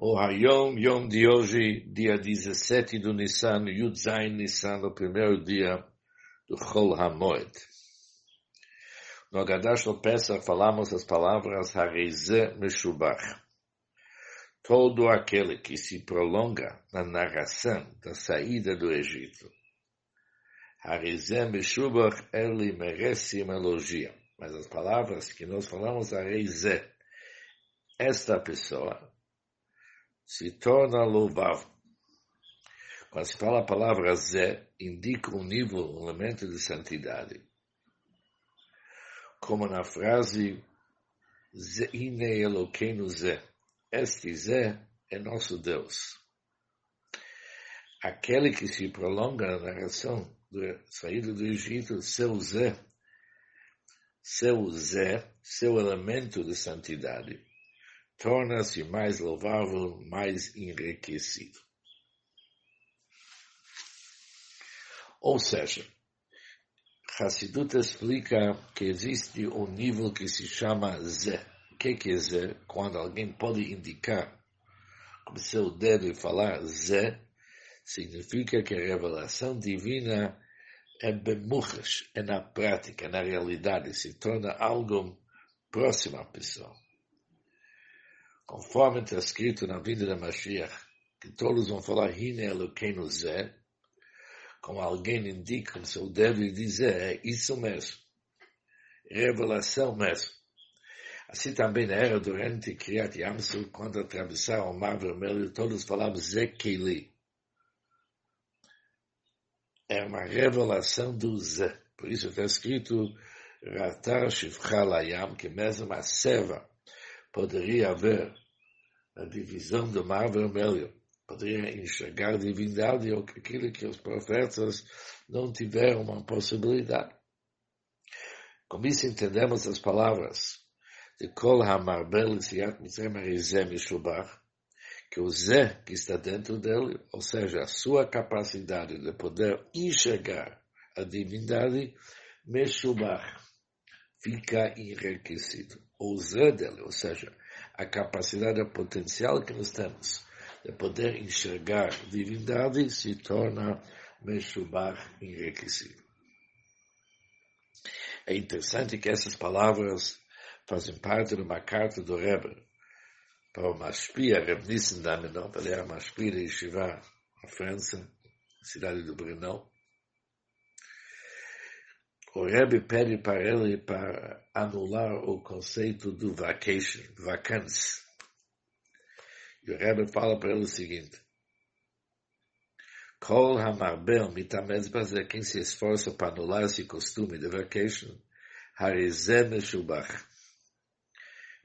O Hayom Yom de hoje, dia 17 do Nissan, Yud Zain Nissan, o primeiro dia do Chol HaMoed. No Agadash no Pesach falamos as palavras Hareze Meshubach. Todo aquele que se prolonga na narração da saída do Egito. Hareze Meshubach, ele merece uma elogia. Mas as palavras que nós falamos, Hareze, esta pessoa, se torna louvável. Quando se fala a palavra Zé, indica um nível, um elemento de santidade. Como na frase Zeine Eloqueno Zé. Este Zé é nosso Deus. Aquele que se prolonga na narração da saída do Egito, seu Zé, seu Zé, seu elemento de santidade torna-se mais louvável, mais enriquecido. Ou seja, Hassidut explica que existe um nível que se chama Zé. O que, que é Zé? Quando alguém pode indicar com seu dedo e falar Zé, significa que a revelação divina é bemuchas, é na prática, é na realidade, se torna algo próximo à pessoa conforme está escrito na vida da Mashiach, que todos vão falar Hine Eloqueno Zé, como alguém indica, como se eu deve dizer, é isso mesmo. Revelação mesmo. Assim também era durante Kriyat Yamsu, quando atravessaram o Mar Vermelho, todos falavam Zé Keili. É uma revelação do Zé. Por isso está escrito Ratar Shivcha Layam, que mesmo a serva poderia haver a divisão do mar vermelho, poderia enxergar divindade ou aquilo que os profetas não tiveram uma possibilidade. Com isso entendemos as palavras de Kol HaMarbel Siat Mitzrayim Arizem Mishubach, que o Zé que está dentro dele, ou seja, a sua capacidade de poder enxergar a divindade, Meshubach, fica enriquecido. O Zé dele, ou seja, a capacidade, o potencial que nós temos de poder enxergar divindade se torna Meshubach enriquecido. É interessante que essas palavras fazem parte de uma carta do Rebbe para o Mashpia, Reb Nissen Damenov, ele era Mashpia de Yeshiva, na França, cidade do Brunão. O Rebbe pede para ele para anular o conceito do vacation, vacância. E o Rebbe fala para ele o seguinte, Kol hamarbel mitamez bazer, quem se esforça para anular esse costume de vacation, harizem meshubach.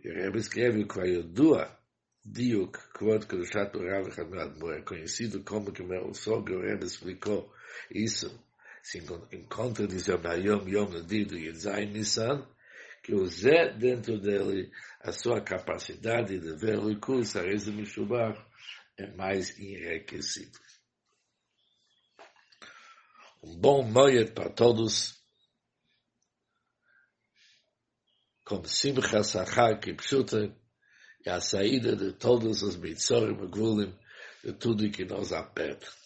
E o Rebbe escreve, Kvayodua, Diuk, Kvod Kedushat Urav Chadmad é conhecido como que meu sogro Rebbe explicou isso se encontra, diz Yom Yom no dia do Yedzain Nissan, que o Zé dentro dele, a sua capacidade de ver o curso, a reza Mishubach, é mais enriquecido. Um bom moed para todos, com Simcha Sachar Kipshuta, e a saída de todos os Mitzorim e Gvulim, de tudo que nos aperta.